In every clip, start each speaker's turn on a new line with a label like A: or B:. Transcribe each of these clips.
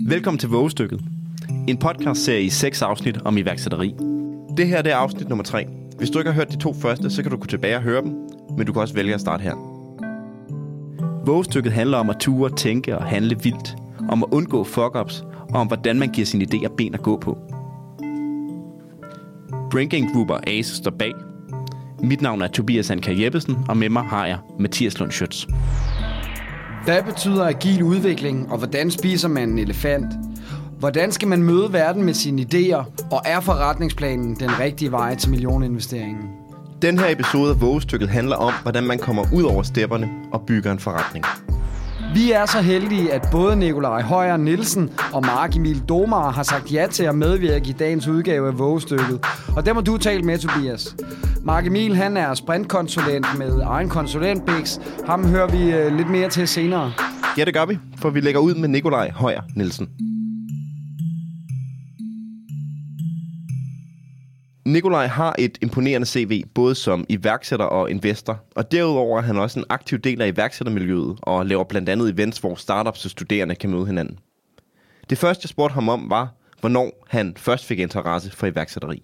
A: Velkommen til Vågestykket. En podcast-serie i seks afsnit om iværksætteri. Det her det er afsnit nummer 3. Hvis du ikke har hørt de to første, så kan du gå tilbage og høre dem, men du kan også vælge at starte her. Vågestykket handler om at ture, tænke og handle vildt, om at undgå fuck-ups, og om hvordan man giver sine idéer ben at gå på. Drinking Grouper Ace står bag. Mit navn er Tobias Anker Jeppesen, og med mig har jeg Mathias Lund Schütz.
B: Hvad betyder agil udvikling, og hvordan spiser man en elefant? Hvordan skal man møde verden med sine idéer, og er forretningsplanen den rigtige vej til millioninvesteringen?
A: Den her episode af Vågestykket handler om, hvordan man kommer ud over stepperne og bygger en forretning.
B: Vi er så heldige, at både Nikolaj Højer Nielsen og Mark Emil Domar har sagt ja til at medvirke i dagens udgave af Vågestykket. Og dem har du talt med, Tobias. Mark Emil, han er sprintkonsulent med egen konsulentbix. Ham hører vi øh, lidt mere til senere.
A: Ja, det gør vi, for vi lægger ud med Nikolaj Højer Nielsen. Nikolaj har et imponerende CV, både som iværksætter og investor, og derudover er han også en aktiv del af iværksættermiljøet og laver blandt andet events, hvor startups og studerende kan møde hinanden. Det første, jeg spurgte ham om, var, hvornår han først fik interesse for iværksætteri.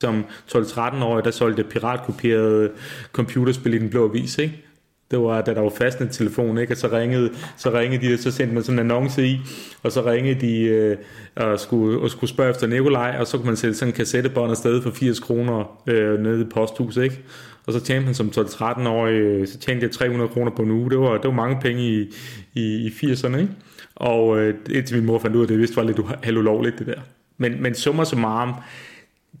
C: Som 12-13-årig, der solgte piratkopierede piratkopieret computerspil i den blå avis, ikke? Det var, da der var fastnet telefon, ikke? Og så ringede, så ringede de, så sendte man sådan en annonce i, og så ringede de øh, og, skulle, og skulle spørge efter Nikolaj, og så kunne man sætte sådan en kassettebånd afsted for 80 kroner øh, nede i posthuset, ikke? Og så tjente man som 12-13-årig, øh, så tjente jeg 300 kroner på en uge. Det var, det var mange penge i, i, i 80'erne, ikke? Og øh, indtil min mor fandt ud af, det vidste var lidt halvulovligt, det der. Men, men summer summarum,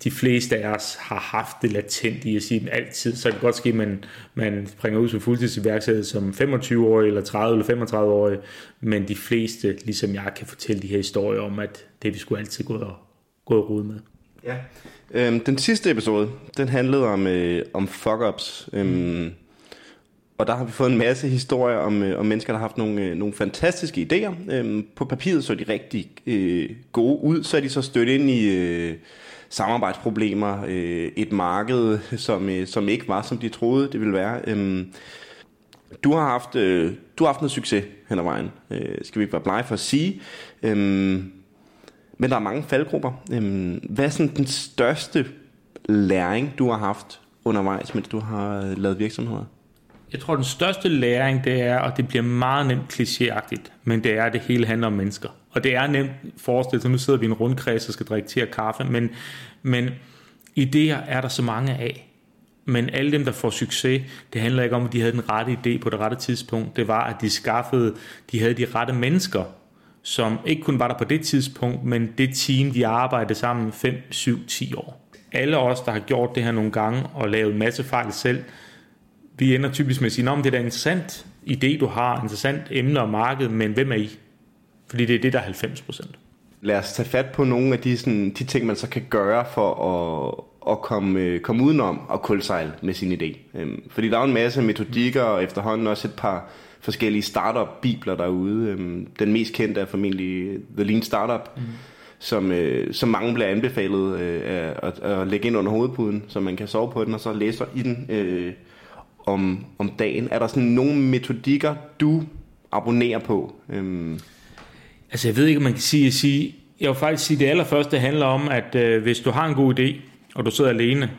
C: de fleste af os har haft det latent i at sige altid, så kan det godt ske, at man, man springer ud som fuldtidsiværksætter som 25-årig eller 30 eller 35-årig, men de fleste, ligesom jeg, kan fortælle de her historier om, at det vi skulle altid gå og, gå og rode med.
A: Ja. Øhm, den sidste episode, den handlede om, øh, om fuck-ups. Øhm, og der har vi fået en masse historier om, øh, om mennesker, der har haft nogle, øh, nogle fantastiske idéer. Øhm, på papiret så de rigtig øh, gode ud, så er de så stødt ind i... Øh, samarbejdsproblemer, øh, et marked, som, øh, som ikke var, som de troede, det ville være. Øh, du har haft, øh, du har haft noget succes hen ad vejen, øh, skal vi ikke være blege for at sige. Øh, men der er mange faldgrupper. Øh, hvad er sådan den største læring, du har haft undervejs, mens du har lavet virksomheder?
C: Jeg tror, den største læring, det er, og det bliver meget nemt klichéagtigt, men det er, at det hele handler om mennesker. Og det er nemt forestille sig, nu sidder vi i en rundkreds og skal drikke te og kaffe, men, men idéer er der så mange af. Men alle dem, der får succes, det handler ikke om, at de havde den rette idé på det rette tidspunkt. Det var, at de skaffede, de havde de rette mennesker, som ikke kun var der på det tidspunkt, men det team, de arbejdede sammen 5, 7, 10 år. Alle os, der har gjort det her nogle gange og lavet en masse fejl selv, vi ender typisk med at sige, om det er da en interessant idé, du har, interessant emne og marked, men hvem er I? Fordi det er det, der er 90 procent.
A: Lad os tage fat på nogle af de, sådan, de ting, man så kan gøre for at, at komme, øh, komme udenom og kulsejle med sin idé. Øhm, fordi der er en masse metodikker og efterhånden også et par forskellige startup-bibler derude. Øhm, den mest kendte er formentlig The Lean Startup, mm. som, øh, som mange bliver anbefalet øh, at, at lægge ind under hovedpuden, så man kan sove på den og så læse i den øh, om, om dagen. Er der sådan nogle metodikker, du abonnerer på? Øhm?
C: Altså jeg ved ikke, om man kan sige, at sige jeg vil faktisk sige, at det allerførste handler om, at øh, hvis du har en god idé, og du sidder alene,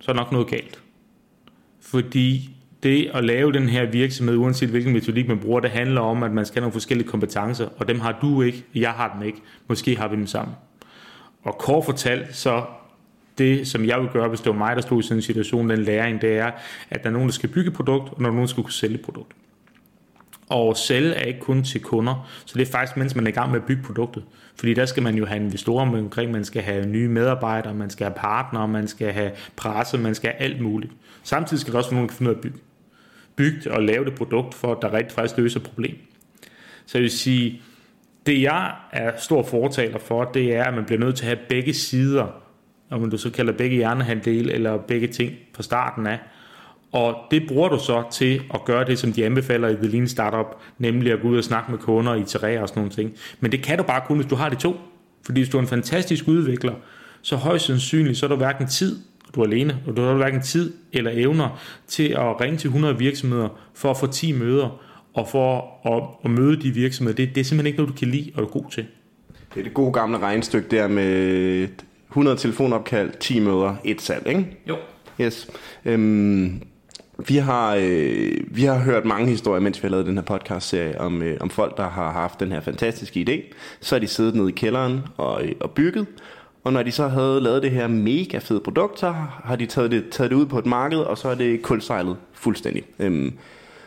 C: så er nok noget galt. Fordi det at lave den her virksomhed, uanset hvilken metodik man bruger, det handler om, at man skal have nogle forskellige kompetencer, og dem har du ikke, jeg har dem ikke. Måske har vi dem sammen. Og kort fortalt, så det, som jeg vil gøre, hvis det var mig, der stod i sådan en situation, den læring, det er, at der er nogen, der skal bygge produkt, og der er nogen, der skal kunne sælge produkt. Og sælge er ikke kun til kunder, så det er faktisk, mens man er i gang med at bygge produktet. Fordi der skal man jo have investorer med omkring, man skal have nye medarbejdere, man skal have partnere, man skal have presse, man skal have alt muligt. Samtidig skal der også være nogen, der kan finde ud af at bygge. Bygge og lave det produkt, for at der rigtig faktisk løser et problem. Så jeg vil sige, det jeg er stor fortaler for, det er, at man bliver nødt til at have begge sider, om du så kalder begge hjernehandel eller begge ting fra starten af, og det bruger du så til at gøre det, som de anbefaler i The Lean Startup, nemlig at gå ud og snakke med kunder, iterere og sådan nogle ting. Men det kan du bare kun, hvis du har de to. Fordi hvis du er en fantastisk udvikler, så højst sandsynligt, så er du hverken tid, du er alene, og du har hverken tid eller evner til at ringe til 100 virksomheder for at få 10 møder, og for at, at møde de virksomheder, det, det er simpelthen ikke noget, du kan lide og er god til.
A: Det er det gode gamle regnstykke der med 100 telefonopkald, 10 møder, et salg, ikke?
C: Jo.
A: Yes. Øhm, vi har, øh, vi har hørt mange historier, mens vi har lavet den her podcast-serie, om, øh, om folk, der har haft den her fantastiske idé. Så er de siddet nede i kælderen og, øh, og bygget, og når de så havde lavet det her mega fede produkt, så har de taget det, taget det ud på et marked, og så er det kulsejlet fuldstændig. Øhm,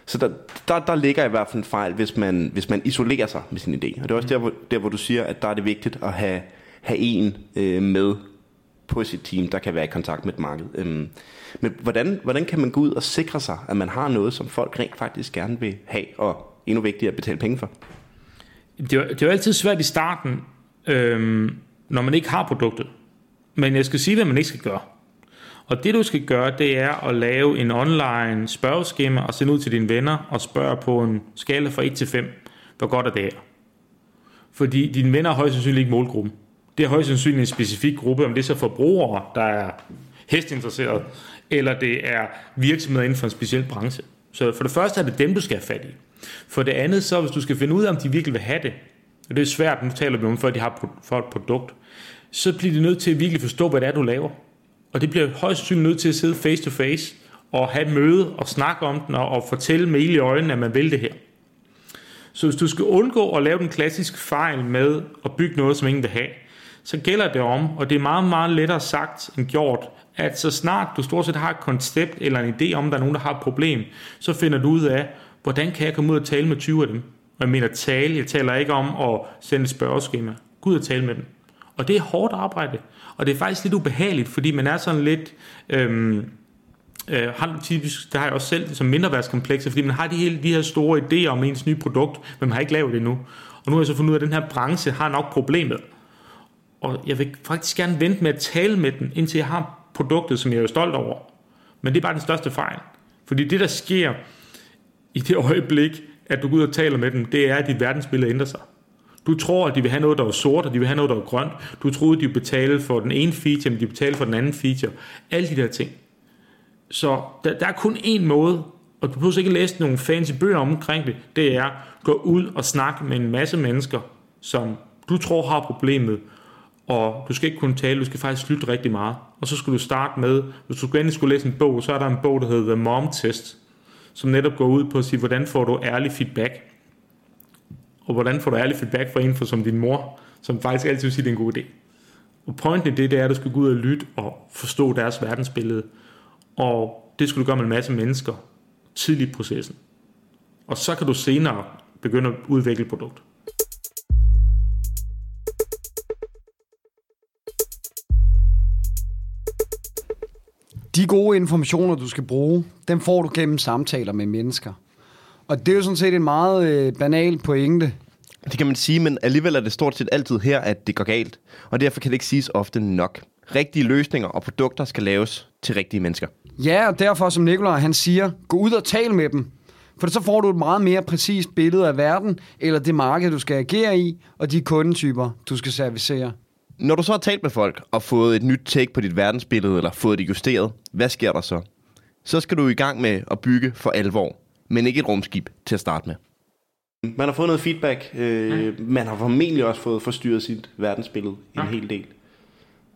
A: så der, der, der ligger i hvert fald en fejl, hvis man, hvis man isolerer sig med sin idé. Og det er også der, hvor, der, hvor du siger, at der er det vigtigt at have, have en øh, med på sit team, der kan være i kontakt med et marked. Øhm, men hvordan, hvordan kan man gå ud og sikre sig, at man har noget, som folk rent faktisk gerne vil have, og endnu vigtigere at betale penge for?
C: Det er, det er jo altid svært i starten, øhm, når man ikke har produktet. Men jeg skal sige, hvad man ikke skal gøre. Og det du skal gøre, det er at lave en online spørgeskema og sende ud til dine venner og spørge på en skala fra 1 til 5, hvor godt er det her. Fordi dine venner er højst sandsynligt ikke målgruppen. Det er højst sandsynligt en specifik gruppe, om det er så forbrugere, der er hestinteresseret, eller det er virksomheder inden for en speciel branche. Så for det første er det dem, du skal have fat i. For det andet, så hvis du skal finde ud af, om de virkelig vil have det, og det er svært, nu taler vi om, før de har for et produkt, så bliver de nødt til at virkelig forstå, hvad det er, du laver. Og det bliver højst sandsynligt nødt til at sidde face to face og have et møde og snakke om den og, og fortælle med i øjnene, at man vil det her. Så hvis du skal undgå at lave den klassiske fejl med at bygge noget, som ingen vil have, så gælder det om, og det er meget, meget lettere sagt end gjort, at så snart du stort set har et koncept eller en idé om, at der er nogen, der har et problem, så finder du ud af, hvordan kan jeg komme ud og tale med 20 af dem? Og jeg mener tale, jeg taler ikke om at sende et spørgeskema. Gå ud og tale med dem. Og det er hårdt arbejde. Og det er faktisk lidt ubehageligt, fordi man er sådan lidt... Øhm, øh, har typisk, det har jeg også selv som mindreværdskomplekser, fordi man har de, hele, de her store idéer om ens nye produkt, men man har ikke lavet det endnu. Og nu har jeg så fundet ud af, at den her branche har nok problemet. Og jeg vil faktisk gerne vente med at tale med den, indtil jeg har produktet, som jeg er stolt over. Men det er bare den største fejl. Fordi det, der sker i det øjeblik, at du går ud og taler med dem, det er, at dit verdensbillede ændrer sig. Du tror, at de vil have noget, der er sort, og de vil have noget, der er grønt. Du troede, de ville betale for den ene feature, men de betaler for den anden feature. Alle de der ting. Så der, der er kun én måde, og du behøver ikke læse nogle fancy bøger omkring det, det er gå ud og snakke med en masse mennesker, som du tror har problemet, og du skal ikke kunne tale, du skal faktisk lytte rigtig meget. Og så skulle du starte med, hvis du endelig skulle læse en bog, så er der en bog, der hedder The Mom Test, som netop går ud på at sige, hvordan får du ærlig feedback. Og hvordan får du ærlig feedback fra en for som din mor, som faktisk altid vil sige, det er en god idé. Og pointen i det, det er, at du skal gå ud og lytte og forstå deres verdensbillede. Og det skal du gøre med en masse mennesker tidligt i processen. Og så kan du senere begynde at udvikle produkt.
B: De gode informationer, du skal bruge, dem får du gennem samtaler med mennesker. Og det er jo sådan set en meget øh, banal pointe.
A: Det kan man sige, men alligevel er det stort set altid her, at det går galt. Og derfor kan det ikke siges ofte nok. Rigtige løsninger og produkter skal laves til rigtige mennesker.
B: Ja, og derfor, som Nikolaj han siger, gå ud og tal med dem. For så får du et meget mere præcist billede af verden, eller det marked, du skal agere i, og de kundetyper, du skal servicere.
A: Når du så har talt med folk og fået et nyt take på dit verdensbillede, eller fået det justeret, hvad sker der så? Så skal du i gang med at bygge for alvor, men ikke et rumskib til at starte med. Man har fået noget feedback. Øh. Man har formentlig også fået forstyrret sit verdensbillede en ja. hel del.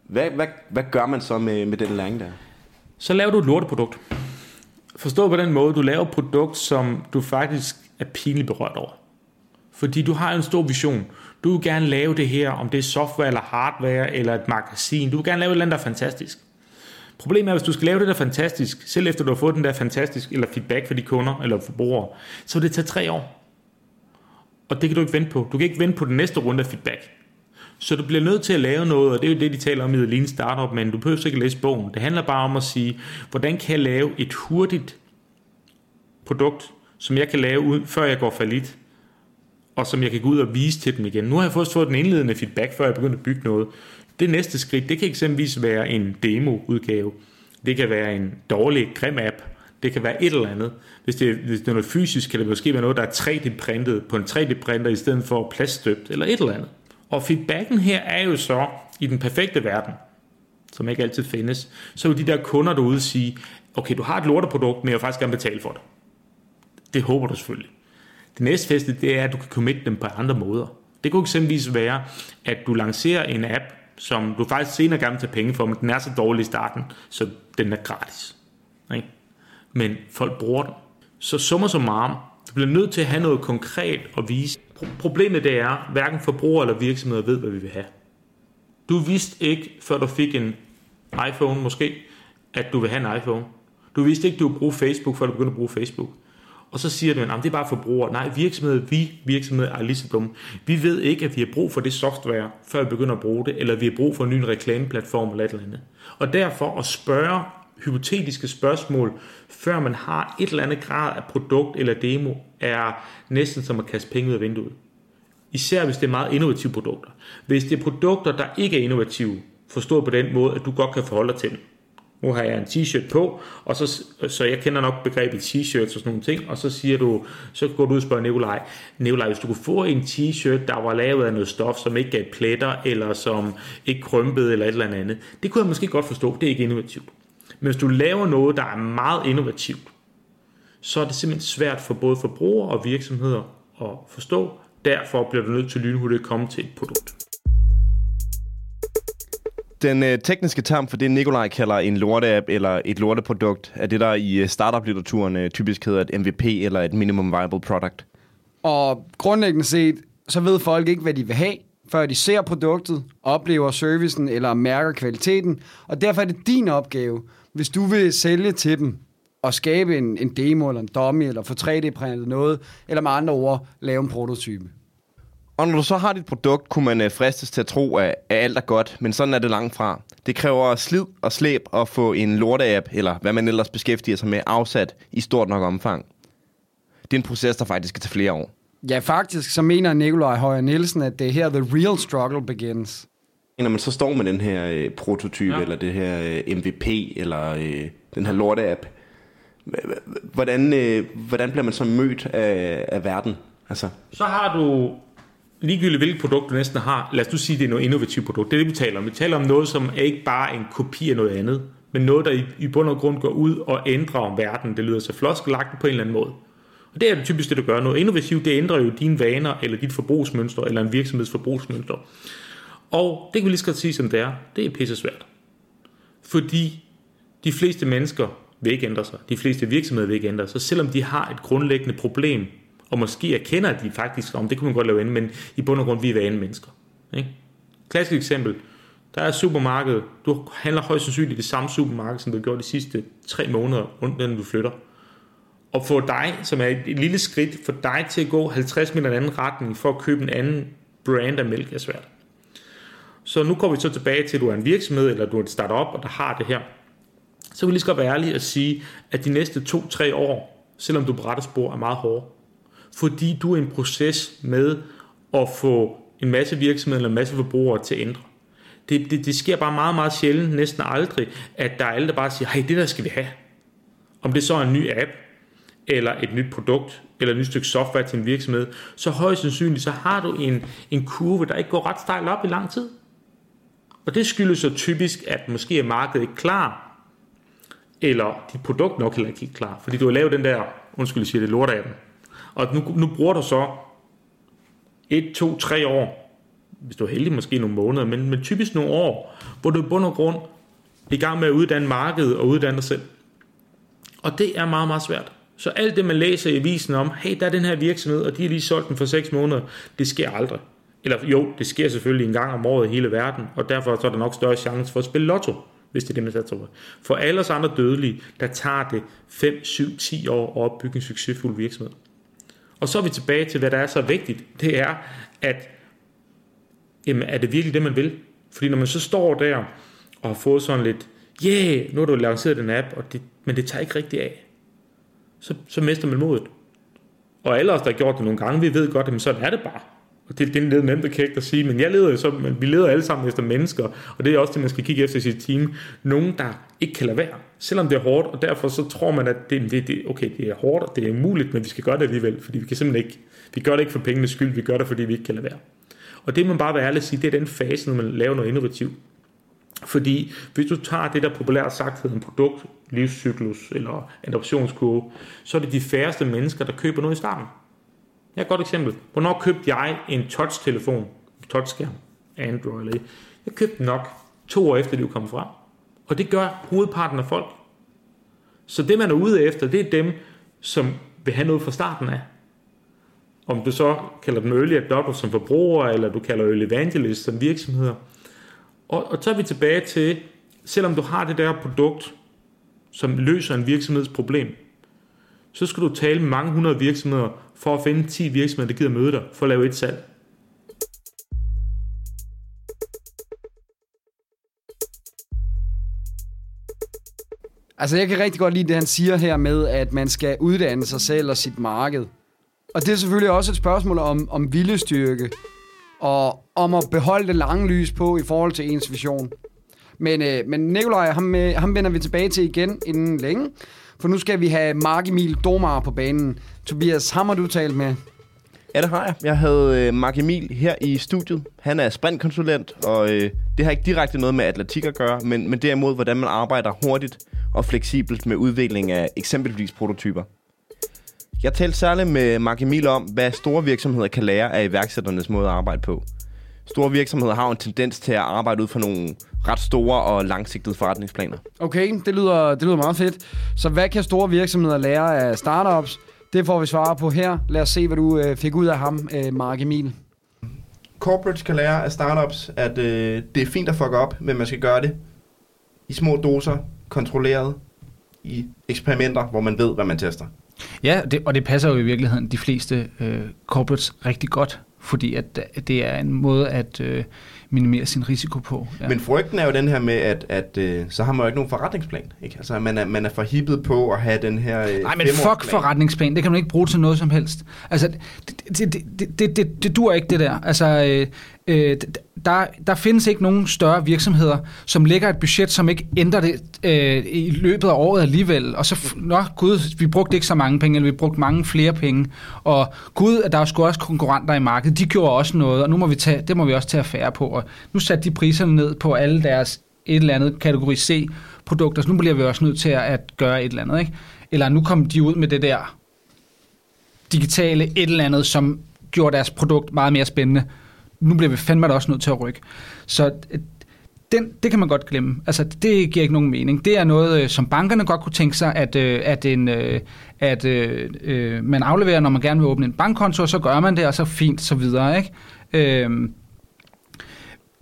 A: Hvad, hvad, hvad gør man så med, med den læring der?
C: Så laver du et lorteprodukt. Forstå på den måde, du laver et produkt, som du faktisk er pinligt berørt over. Fordi du har en stor vision. Du vil gerne lave det her, om det er software eller hardware eller et magasin. Du vil gerne lave et eller andet, der er fantastisk. Problemet er, hvis du skal lave det der fantastisk, selv efter du har fået den der fantastisk, eller feedback fra de kunder eller forbrugere, så vil det tage tre år. Og det kan du ikke vente på. Du kan ikke vente på den næste runde af feedback. Så du bliver nødt til at lave noget, og det er jo det, de taler om i Lean Startup, men du behøver ikke læse bogen. Det handler bare om at sige, hvordan kan jeg lave et hurtigt produkt, som jeg kan lave ud, før jeg går falit, og som jeg kan gå ud og vise til dem igen. Nu har jeg først fået den indledende feedback, før jeg begynder at bygge noget. Det næste skridt, det kan eksempelvis være en demo-udgave. Det kan være en dårlig, grim app. Det kan være et eller andet. Hvis det, hvis det er noget fysisk, kan det måske være noget, der er 3D-printet på en 3D-printer, i stedet for plaststøbt, eller et eller andet. Og feedbacken her er jo så, i den perfekte verden, som ikke altid findes, så vil de der kunder derude sige, okay, du har et lorteprodukt, men jeg vil faktisk gerne betale for det. Det håber du selvfølgelig. Det næste feste, det er, at du kan committe dem på andre måder. Det kunne eksempelvis være, at du lancerer en app, som du faktisk senere gerne tager penge for, men den er så dårlig i starten, så den er gratis. Ikke? Men folk bruger den. Så summer som arm, du bliver nødt til at have noget konkret at vise. Problemet det er, at hverken forbrugere eller virksomheder ved, hvad vi vil have. Du vidste ikke, før du fik en iPhone måske, at du vil have en iPhone. Du vidste ikke, du ville bruge Facebook, før du begyndte at bruge Facebook. Og så siger den, at det er bare forbrugere. Nej, virksomheder, vi virksomheder er lige så dumme. Vi ved ikke, at vi har brug for det software, før vi begynder at bruge det, eller vi har brug for en ny reklameplatform eller et eller andet. Og derfor at spørge hypotetiske spørgsmål, før man har et eller andet grad af produkt eller demo, er næsten som at kaste penge ud af vinduet. Især hvis det er meget innovative produkter. Hvis det er produkter, der ikke er innovative, forstået på den måde, at du godt kan forholde dig til dem. Nu har jeg en t-shirt på, og så, så jeg kender nok begrebet t-shirts og sådan nogle ting, og så siger du, så går du ud og spørger Nikolaj, Nikolaj, hvis du kunne få en t-shirt, der var lavet af noget stof, som ikke gav pletter, eller som ikke krympede, eller et eller andet, det kunne jeg måske godt forstå, det er ikke innovativt. Men hvis du laver noget, der er meget innovativt, så er det simpelthen svært for både forbrugere og virksomheder at forstå. Derfor bliver du nødt til lynhurtigt at komme til et produkt.
A: Den øh, tekniske term for det, Nikolaj kalder en lorteapp eller et lorteprodukt, er det, der i øh, startup-litteraturen øh, typisk hedder et MVP eller et minimum viable product.
B: Og grundlæggende set, så ved folk ikke, hvad de vil have, før de ser produktet, oplever servicen eller mærker kvaliteten. Og derfor er det din opgave, hvis du vil sælge til dem, og skabe en, en demo eller en dummy, eller få 3D-printet noget, eller med andre ord, lave en prototype.
A: Og når du så har dit produkt, kunne man øh, fristes til at tro, at, at alt er godt, men sådan er det langt fra. Det kræver slid og slæb at få en lorteapp, eller hvad man ellers beskæftiger sig med, afsat i stort nok omfang. Det er en proces, der faktisk skal tage flere år.
B: Ja, faktisk så mener Nikolaj Højer Nielsen, at det er her, the real struggle begins.
A: Når man så står med den her øh, prototype, ja. eller det her øh, MVP, eller øh, den her lorteapp, hvordan, øh, hvordan bliver man så mødt af, af verden? Altså.
C: Så har du ligegyldigt hvilket produkt du næsten har, lad os nu sige, det er noget innovativt produkt. Det er det, vi taler om. Vi taler om noget, som er ikke bare en kopi af noget andet, men noget, der i, i bund og grund går ud og ændrer om verden. Det lyder så floskelagt på en eller anden måde. Og det er det typisk det, du gør. Noget innovativt, det ændrer jo dine vaner, eller dit forbrugsmønster, eller en virksomheds forbrugsmønster. Og det kan vi lige skal sige, som det er. Det er pisse svært. Fordi de fleste mennesker vil ikke ændre sig. De fleste virksomheder vil ikke ændre sig. Selvom de har et grundlæggende problem, og måske erkender at de faktisk, om det kunne man godt lave ind, men i bund og grund, vi er vane mennesker. Ikke? Klassisk eksempel. Der er supermarkedet. Du handler højst sandsynligt i det samme supermarked, som du har gjort de sidste tre måneder, inden du flytter. Og for dig, som er et lille skridt, for dig til at gå 50 meter i en anden retning, for at købe en anden brand af mælk, er svært. Så nu går vi så tilbage til, at du er en virksomhed, eller du er et startup, og der har det her. Så vil jeg lige skal være ærlig at sige, at de næste to-tre år, selvom du på spor, er meget hårde fordi du er i en proces med at få en masse virksomheder eller en masse forbrugere til at ændre. Det, det, det sker bare meget, meget sjældent, næsten aldrig, at der er alle, der bare siger, hey, det der skal vi have. Om det så er en ny app, eller et nyt produkt, eller et nyt stykke software til en virksomhed, så højst sandsynligt, så har du en, en kurve, der ikke går ret stejlt op i lang tid. Og det skyldes så typisk, at måske er markedet ikke klar, eller dit produkt nok heller ikke klar, fordi du har lavet den der, undskyld, jeg siger det, lort af dem. Og nu, nu bruger du så et, to, tre år, hvis du er heldig måske nogle måneder, men, men typisk nogle år, hvor du i bund og grund er i gang med at uddanne markedet og uddanne dig selv. Og det er meget, meget svært. Så alt det, man læser i avisen om, hey, der er den her virksomhed, og de har lige solgt den for 6 måneder, det sker aldrig. Eller jo, det sker selvfølgelig en gang om året i hele verden, og derfor så er der nok større chance for at spille lotto, hvis det er det, man satser på. For alle os andre dødelige, der tager det 5, 7, 10 år at opbygge en succesfuld virksomhed. Og så er vi tilbage til, hvad der er så vigtigt. Det er, at jamen, er det virkelig det, man vil? Fordi når man så står der og har fået sådan lidt, yeah, nu har du lanceret den app, og det, men det tager ikke rigtig af, så, så mister man modet. Og alle os, der har gjort det nogle gange, vi ved godt, at sådan er det bare. Og det, det er lidt nemt at sige, men jeg leder jo så, men vi leder alle sammen efter mennesker, og det er også det, man skal kigge efter i sit team. Nogen, der ikke kan lade være, selvom det er hårdt, og derfor så tror man, at det, det, det, okay, det er hårdt, og det er umuligt, men vi skal gøre det alligevel, fordi vi kan simpelthen ikke, vi gør det ikke for pengenes skyld, vi gør det, fordi vi ikke kan lade være. Og det man bare være ærlig at sige, det er den fase, når man laver noget innovativt. Fordi hvis du tager det, der populært sagt hedder en produkt, livscyklus eller adoptionskurve, så er det de færreste mennesker, der køber noget i starten. Jeg har et godt eksempel. Hvornår købte jeg en touch-telefon, touchskærm, Android eller Jeg købte den nok to år efter, de var kommet frem. Og det gør hovedparten af folk. Så det, man er ude efter, det er dem, som vil have noget fra starten af. Om du så kalder dem early adopter som forbruger, eller du kalder early evangelist som virksomheder. Og, og så er vi tilbage til, selvom du har det der produkt, som løser en virksomheds problem, så skal du tale med mange hundrede virksomheder for at finde 10 virksomheder, der gider møde dig for at lave et salg.
B: Altså, jeg kan rigtig godt lide det, han siger her med, at man skal uddanne sig selv og sit marked. Og det er selvfølgelig også et spørgsmål om, om viljestyrke, og om at beholde det lange lys på i forhold til ens vision. Men, øh, men Nikolaj, ham, øh, ham vender vi tilbage til igen inden længe, for nu skal vi have Mark Emil Domar på banen. Tobias, ham har du talt med.
A: Ja, det har jeg. Jeg havde øh, Mark Emil her i studiet. Han er sprintkonsulent, og øh, det har ikke direkte noget med atletik at gøre, men, men derimod, hvordan man arbejder hurtigt og fleksibelt med udvikling af eksempelvis prototyper. Jeg talte særligt med Mark Emil om, hvad store virksomheder kan lære af iværksætternes måde at arbejde på. Store virksomheder har en tendens til at arbejde ud fra nogle ret store og langsigtede forretningsplaner.
B: Okay, det lyder, det lyder meget fedt. Så hvad kan store virksomheder lære af startups? Det får vi svare på her. Lad os se, hvad du øh, fik ud af ham, øh, Mark Emil.
A: Corporates kan lære af startups, at øh, det er fint at fuck op, men man skal gøre det i små doser, kontrolleret, i eksperimenter, hvor man ved, hvad man tester.
D: Ja, det, og det passer jo i virkeligheden de fleste øh, corporates rigtig godt, fordi at, det er en måde at øh, minimere sin risiko på.
A: Ja. Men frygten er jo den her med, at, at øh, så har man jo ikke nogen forretningsplan. Ikke? Altså, man er, man er for hippet på at have den her øh,
D: Nej, men fuck forretningsplan, det kan man ikke bruge til noget som helst. Altså, det, det, det, det, det, det dur ikke, det der. Altså, øh, øh, der, der findes ikke nogen større virksomheder, som lægger et budget, som ikke ændrer det øh, i løbet af året alligevel. Og så, nå gud, vi brugte ikke så mange penge, eller vi brugte mange flere penge. Og gud, der er sgu også konkurrenter i markedet, de gjorde også noget, og nu må vi tage, det må vi også tage affære på. Og nu satte de priserne ned på alle deres et eller andet kategori C produkter, så nu bliver vi også nødt til at gøre et eller andet. Ikke? Eller nu kom de ud med det der digitale et eller andet, som gjorde deres produkt meget mere spændende nu bliver vi fandme da også nødt til at rykke. Så øh, den, det kan man godt glemme. Altså, det giver ikke nogen mening. Det er noget, øh, som bankerne godt kunne tænke sig, at, øh, at, en, at øh, man afleverer, når man gerne vil åbne en bankkonto, og så gør man det, og så fint, så videre. Ikke? Øh,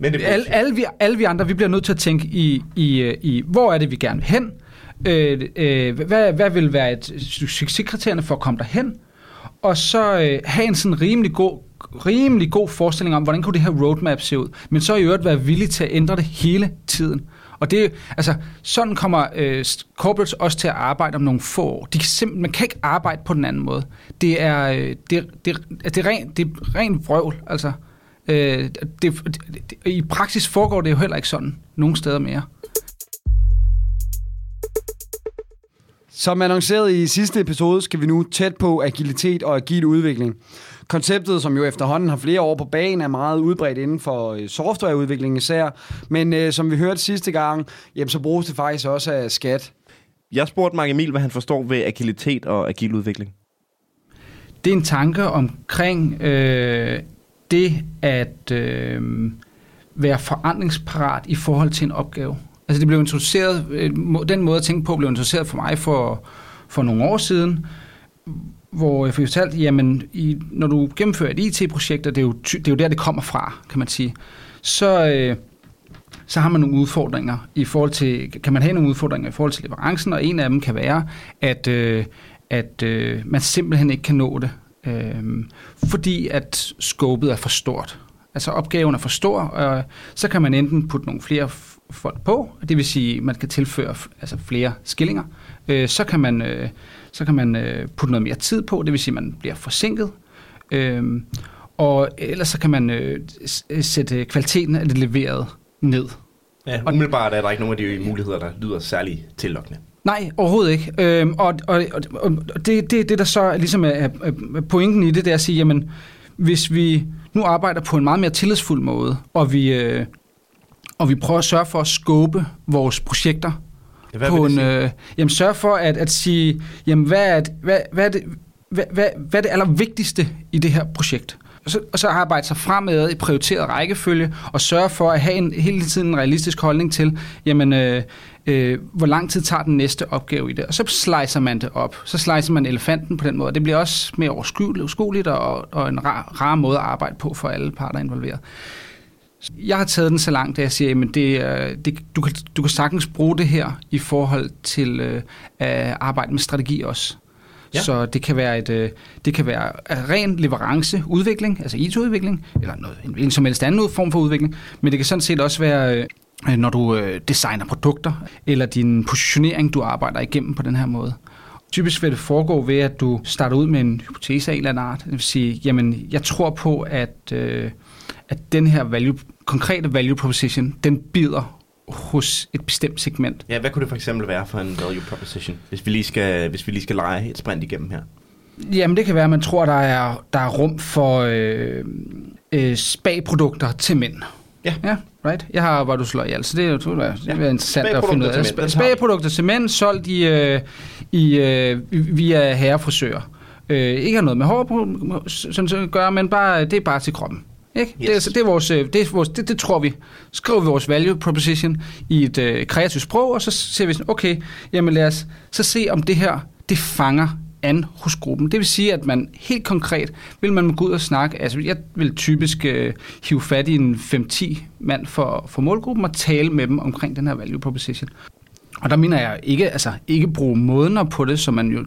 D: men det alle, alle, vi, alle vi andre, vi bliver nødt til at tænke i, i, øh, i hvor er det, vi gerne vil hen? Øh, øh, hvad, hvad vil være et succeskriterierne for at komme derhen? Og så øh, have en sådan rimelig god rimelig god forestilling om, hvordan kunne det her roadmap se ud, men så i øvrigt være villig til at ændre det hele tiden. Og det, altså, sådan kommer øh, corporates også til at arbejde om nogle få år. De kan simpelthen, man kan ikke arbejde på den anden måde. Det er, øh, det, det, det, er, ren, det er ren vrøvl, altså. Øh, det, det, det, I praksis foregår det jo heller ikke sådan nogen steder mere.
B: Som annonceret i sidste episode, skal vi nu tæt på agilitet og agil udvikling. Konceptet, som jo efterhånden har flere år på banen, er meget udbredt inden for øh, softwareudvikling især. Men øh, som vi hørte sidste gang, jamen, så bruges det faktisk også af skat.
A: Jeg spurgte Mark Emil, hvad han forstår ved agilitet og agil udvikling.
D: Det er en tanke omkring øh, det at øh, være forandringsparat i forhold til en opgave. Altså det blev introduceret, øh, den måde at tænke på blev introduceret for mig for, for nogle år siden, hvor jeg fik fortalt, jamen, i, når du gennemfører et IT-projekt, og det er, jo, det er jo der, det kommer fra, kan man sige, så, øh, så har man nogle udfordringer i forhold til, kan man have nogle udfordringer i forhold til leverancen, og en af dem kan være, at, øh, at øh, man simpelthen ikke kan nå det, øh, fordi at skåbet er for stort. Altså opgaven er for stor, og så kan man enten putte nogle flere folk på, det vil sige, at man kan tilføre altså flere skillinger. Øh, så kan man, øh, så kan man øh, putte noget mere tid på, det vil sige, at man bliver forsinket. Øh, og ellers så kan man øh, øh, sætte kvaliteten af det leveret ned.
A: Ja, umiddelbart er der ikke nogen af de muligheder, der lyder særlig tillokkende.
D: Nej, overhovedet ikke. Øhm, og og, og, det, det, det, der så ligesom er, er pointen i det, det er at sige, jamen, hvis vi nu arbejder på en meget mere tillidsfuld måde, og vi, øh, og vi prøver at sørge for at skåbe vores projekter
A: hvad på en, øh,
D: jamen sørge for at, at sige, jamen hvad er, det, hvad, hvad, er det, hvad, hvad, hvad er det allervigtigste i det her projekt? Og så, og så arbejde sig fremad i prioriteret rækkefølge og sørge for at have en, hele tiden en realistisk holdning til, jamen, øh, øh, hvor lang tid tager den næste opgave i det. Og så slicer man det op. Så slicer man elefanten på den måde. Det bliver også mere overskueligt og, og en rar, rar måde at arbejde på for alle parter involveret. Jeg har taget den så langt, at jeg siger, at det, det, du, kan, du kan sagtens bruge det her i forhold til øh, at arbejde med strategi også. Ja. Så det kan være et, øh, det kan være øh, ren leverance, udvikling, altså IT-udvikling, eller noget, en en som helst anden form for udvikling, men det kan sådan set også være, øh, når du designer produkter, eller din positionering, du arbejder igennem på den her måde. Typisk vil det foregå ved, at du starter ud med en hypotese af en eller anden art. Det vil sige, jamen, jeg tror på, at, at den her value, konkrete value proposition, den bider hos et bestemt segment.
A: Ja, hvad kunne det for eksempel være for en value proposition, hvis vi lige skal, hvis vi lige skal lege et sprint igennem her?
D: Jamen det kan være, at man tror, der er, der er rum for øh, øh, spagprodukter til mænd.
A: Ja.
D: ja. right? Jeg har hvor du slår ihjel, så det er jo det er ja. interessant at finde ud af. Sp- spagprodukter til mænd, solgt i, øh, i, øh, via herrefrisører. Øh, ikke har noget med hår sådan at gøre, men bare, det er bare til kroppen. Ikke? Yes. Det, er, det, er vores, øh, det, er vores, det, det tror vi. Skriver vi vores value proposition i et øh, kreativt sprog, og så ser vi sådan, okay, jamen lad os så se, om det her, det fanger an hos gruppen. Det vil sige, at man helt konkret vil man gå ud og snakke. Altså, jeg vil typisk øh, hive fat i en 5-10 mand for, for målgruppen og tale med dem omkring den her value proposition. Og der mener jeg ikke, altså ikke bruge måneder på det, som man jo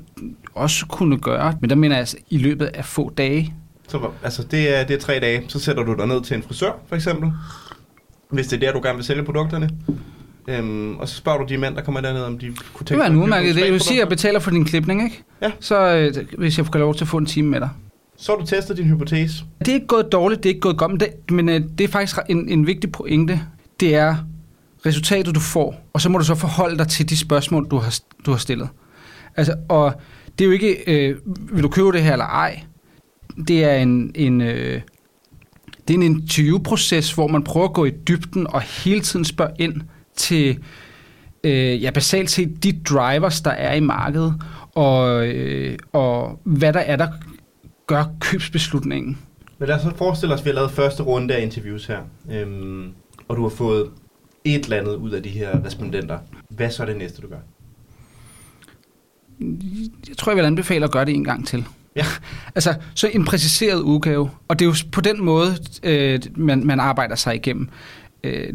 D: også kunne gøre, men der mener jeg altså, i løbet af få dage,
A: så altså, det, er, det er tre dage. Så sætter du dig ned til en frisør, for eksempel. Hvis det er der, du gerne vil sælge produkterne. Øhm, og så spørger du de mænd, der kommer derned, om de kunne tænke
D: Det var en udmærket idé. Du siger, at jeg betaler for din klipning, ikke?
A: Ja.
D: Så øh, hvis jeg får lov til at få en time med dig.
A: Så har du testet din hypotese.
D: Det er ikke gået dårligt, det er ikke gået godt, men det, men, øh, det er faktisk en, en vigtig pointe. Det er resultatet, du får, og så må du så forholde dig til de spørgsmål, du har, du har stillet. Altså, og det er jo ikke, øh, vil du købe det her eller ej? Det er en, en, øh, det er en interviewproces, hvor man prøver at gå i dybden og hele tiden spørge ind til, øh, ja, basalt set de drivers, der er i markedet, og, øh, og hvad der er, der gør købsbeslutningen.
A: Men lad os så forestille os, at vi har lavet første runde af interviews her, øhm, og du har fået et eller andet ud af de her respondenter. Hvad så er det næste, du gør?
D: Jeg tror, jeg vil anbefale at gøre det en gang til.
A: Ja.
D: altså, så en præciseret udgave. Og det er jo på den måde, øh, man, man arbejder sig igennem. Øh,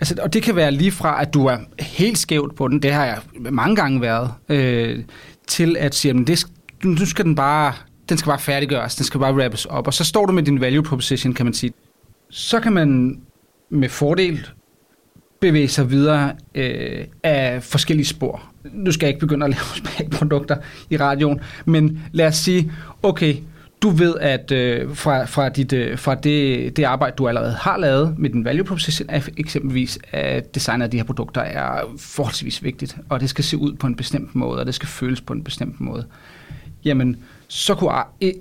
D: altså, og det kan være lige fra, at du er helt skævt på den, det har jeg mange gange været, øh, til at sige, jamen, det, nu skal den bare, den skal bare færdiggøres, den skal bare wrappes op. Og så står du med din value proposition, kan man sige. Så kan man med fordel bevæge sig videre øh, af forskellige spor. Nu skal jeg ikke begynde at lave produkter i radioen, men lad os sige, okay, du ved, at øh, fra, fra, dit, øh, fra det, det arbejde, du allerede har lavet med din value proposition, er eksempelvis at designet af de her produkter er forholdsvis vigtigt, og det skal se ud på en bestemt måde, og det skal føles på en bestemt måde. Jamen, så kunne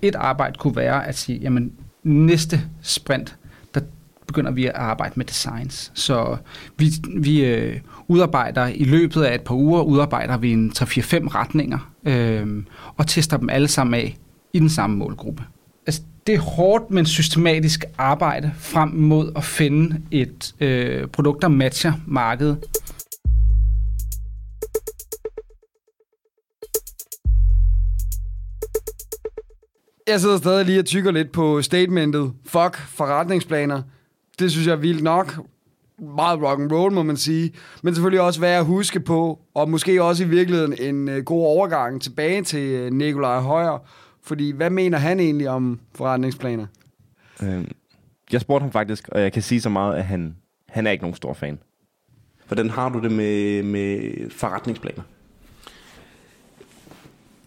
D: et arbejde kunne være at sige, jamen, næste sprint, begynder vi at arbejde med designs. Så vi, vi øh, udarbejder i løbet af et par uger, udarbejder vi en 3-4-5 retninger øh, og tester dem alle sammen af i den samme målgruppe. Altså, det er hårdt, men systematisk arbejde frem mod at finde et øh, produkt, der matcher markedet.
B: Jeg sidder stadig lige og tykker lidt på statementet. Fuck forretningsplaner det synes jeg er vildt nok. Meget rock and roll, må man sige. Men selvfølgelig også værd at huske på, og måske også i virkeligheden en uh, god overgang tilbage til uh, Nikolaj Højer. Fordi hvad mener han egentlig om forretningsplaner?
A: Øh, jeg spurgte ham faktisk, og jeg kan sige så meget, at han, han er ikke nogen stor fan. Hvordan har du det med, med forretningsplaner?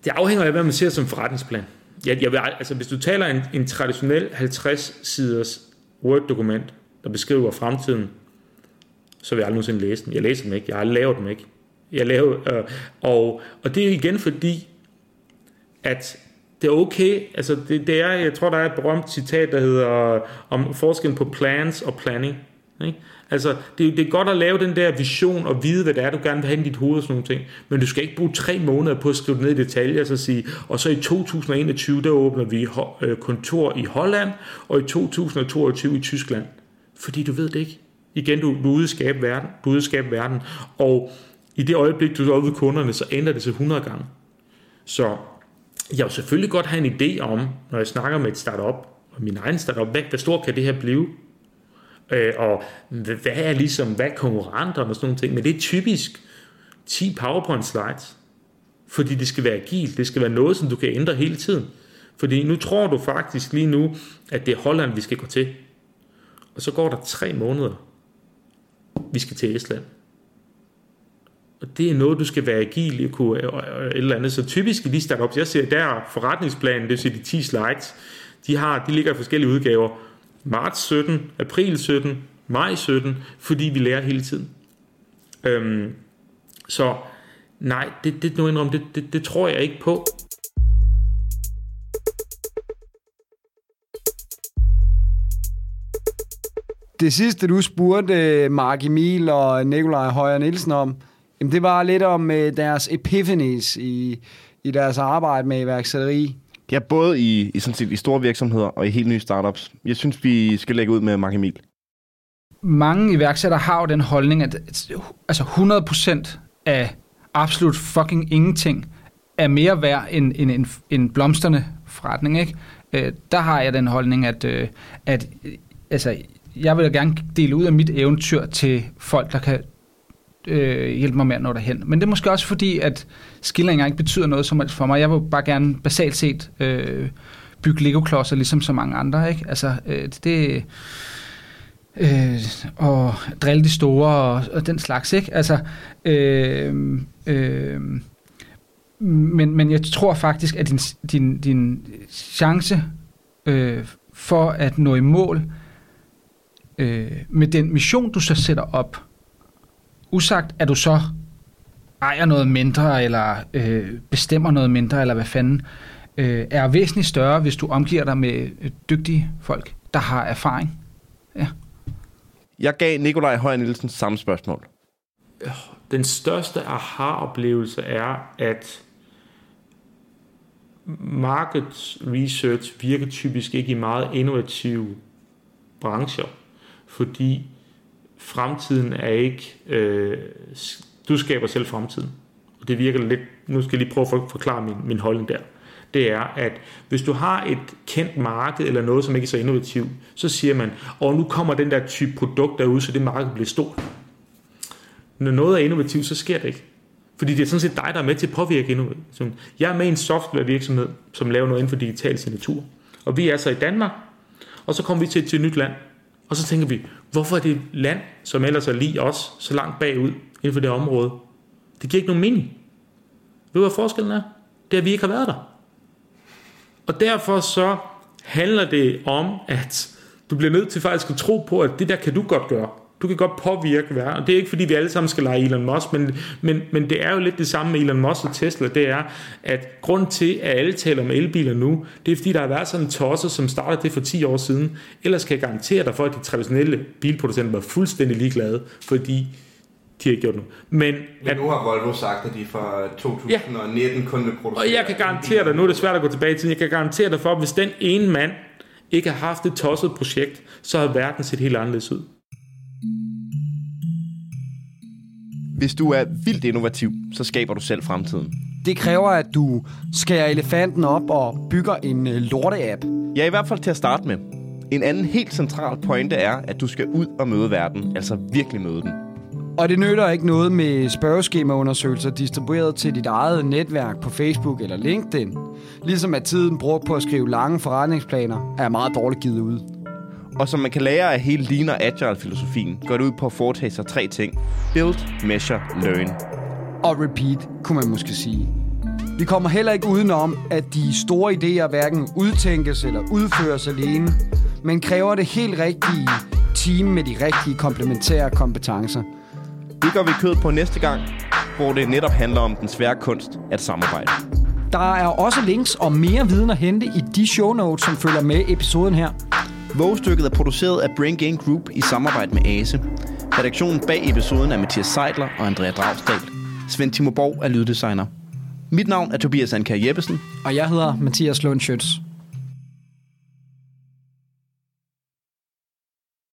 C: Det afhænger af, hvad man ser som forretningsplan. Jeg, jeg vil, altså, hvis du taler en, en traditionel 50-siders Word-dokument, der beskriver fremtiden, så vil jeg aldrig nogensinde læse den. Jeg læser dem ikke. Jeg har lavet dem ikke. Jeg laver, øh, og, og det er igen fordi, at det er okay, altså det, det er, jeg tror der er et berømt citat, der hedder øh, om forskellen på plans og planning. Ikke? Altså, det, det er godt at lave den der vision og vide, hvad det er, du gerne vil have i dit hoved og sådan nogle ting. Men du skal ikke bruge tre måneder på at skrive det ned i detaljer og så sige, og så i 2021, der åbner vi øh, kontor i Holland, og i 2022 i Tyskland. Fordi du ved det ikke. Igen, du, du er ude at skabe verden, du er ude at skabe verden, og i det øjeblik, du er ude ved kunderne, så ændrer det sig 100 gange. Så jeg vil selvfølgelig godt have en idé om, når jeg snakker med et startup, og min egen startup, hvad, hvad stor kan det her blive? Øh, og hvad er ligesom, hvad er konkurrenter og sådan nogle ting. Men det er typisk 10 PowerPoint slides. Fordi det skal være agilt, det skal være noget, som du kan ændre hele tiden. Fordi nu tror du faktisk lige nu, at det er Holland, vi skal gå til. Og så går der tre måneder. Vi skal til Estland. Og det er noget, du skal være agil i at kunne øh, øh, et eller andet. Så typisk i de startups, jeg ser der forretningsplanen, det vil sige de 10 slides, de, har, de ligger i forskellige udgaver marts 17, april 17, maj 17, fordi vi lærer hele tiden. Øhm, så nej, det, det, nu indrømme, det, det, det tror jeg ikke på.
B: Det sidste, du spurgte Mark Emil og Nikolaj Højer Nielsen om, jamen det var lidt om øh, deres epiphanies i, i deres arbejde med iværksætteri.
A: Ja, både i, i, sådan set, i store virksomheder og i helt nye startups. Jeg synes, vi skal lægge ud med Mark Emil.
D: Mange iværksættere har jo den holdning, at altså 100% af absolut fucking ingenting er mere værd end, end en, en blomstrende forretning. Ikke? Øh, der har jeg den holdning, at, øh, at altså, jeg vil gerne dele ud af mit eventyr til folk, der kan øh, hjælpe mig med at nå derhen. Men det er måske også fordi, at skillinger ikke betyder noget som helst for mig. Jeg vil bare gerne basalt set øh, bygge Lego-klodser, ligesom så mange andre. Ikke? Altså, øh, det øh, og drille de store og, og den slags. Ikke? Altså, øh, øh, men, men jeg tror faktisk, at din, din, din chance øh, for at nå i mål øh, med den mission, du så sætter op, usagt, at du så ejer noget mindre, eller øh, bestemmer noget mindre, eller hvad fanden, øh, er væsentligt større, hvis du omgiver dig med øh, dygtige folk, der har erfaring. Ja.
A: Jeg gav Nikolaj Høj Nielsen samme spørgsmål.
C: Den største aha-oplevelse er, at market research virker typisk ikke i meget innovative brancher, fordi fremtiden er ikke... Øh, du skaber selv fremtiden. Og det virker lidt... Nu skal jeg lige prøve at forklare min, min holdning der. Det er, at hvis du har et kendt marked eller noget, som ikke er så innovativt, så siger man, og nu kommer den der type produkt derude, så det marked bliver stort. Når noget er innovativt, så sker det ikke. Fordi det er sådan set dig, der er med til at påvirke innovation. Jeg er med i en softwarevirksomhed, som laver noget inden for digital signatur. Og vi er så i Danmark, og så kommer vi til, til et nyt land. Og så tænker vi, hvorfor er det land, som ellers er lige os, så langt bagud inden for det område? Det giver ikke nogen mening. Ved du, hvad forskellen er? Det er, at vi ikke har været der. Og derfor så handler det om, at du bliver nødt til faktisk at tro på, at det der kan du godt gøre. Du kan godt påvirke verden. Det er ikke fordi, vi alle sammen skal lege Elon Musk, men, men, men det er jo lidt det samme med Elon Musk og Tesla. Det er, at grund til, at alle taler om elbiler nu, det er fordi, der har været sådan en tosse, som startede det for 10 år siden. Ellers kan jeg garantere dig for, at de traditionelle bilproducenter var fuldstændig ligeglade, fordi de har ikke gjort noget. Men,
A: Men nu har Volvo sagt, at de fra 2019 ja, kun vil producere...
C: Og jeg kan garantere dig, nu er det svært at gå tilbage til, jeg kan garantere dig for, at hvis den ene mand ikke har haft et tosset projekt, så har verden set helt anderledes ud.
A: Hvis du er vildt innovativ, så skaber du selv fremtiden.
B: Det kræver, at du skærer elefanten op og bygger en øh, lorte-app.
A: Ja, i hvert fald til at starte med. En anden helt central pointe er, at du skal ud og møde verden, altså virkelig møde den.
B: Og det nytter ikke noget med spørgeskemaundersøgelser distribueret til dit eget netværk på Facebook eller LinkedIn. Ligesom at tiden brugt på at skrive lange forretningsplaner er meget dårligt givet ud.
A: Og som man kan lære af hele Lean og Agile-filosofien, går det ud på at foretage sig tre ting. Build, measure, learn.
B: Og repeat, kunne man måske sige. Vi kommer heller ikke udenom, at de store idéer hverken udtænkes eller udføres alene, men kræver det helt rigtige team med de rigtige komplementære kompetencer.
A: Det går vi kød på næste gang, hvor det netop handler om den svære kunst at samarbejde.
B: Der er også links og mere viden at hente i de show notes, som følger med episoden her.
A: Vågestykket er produceret af Brain Game Group i samarbejde med ASE. Redaktionen bag episoden er Mathias Seidler og Andrea Dragsdal. Svend Timo Borg er lyddesigner. Mit navn er Tobias Anker Jeppesen.
B: Og jeg hedder Mathias Lund Schøtz.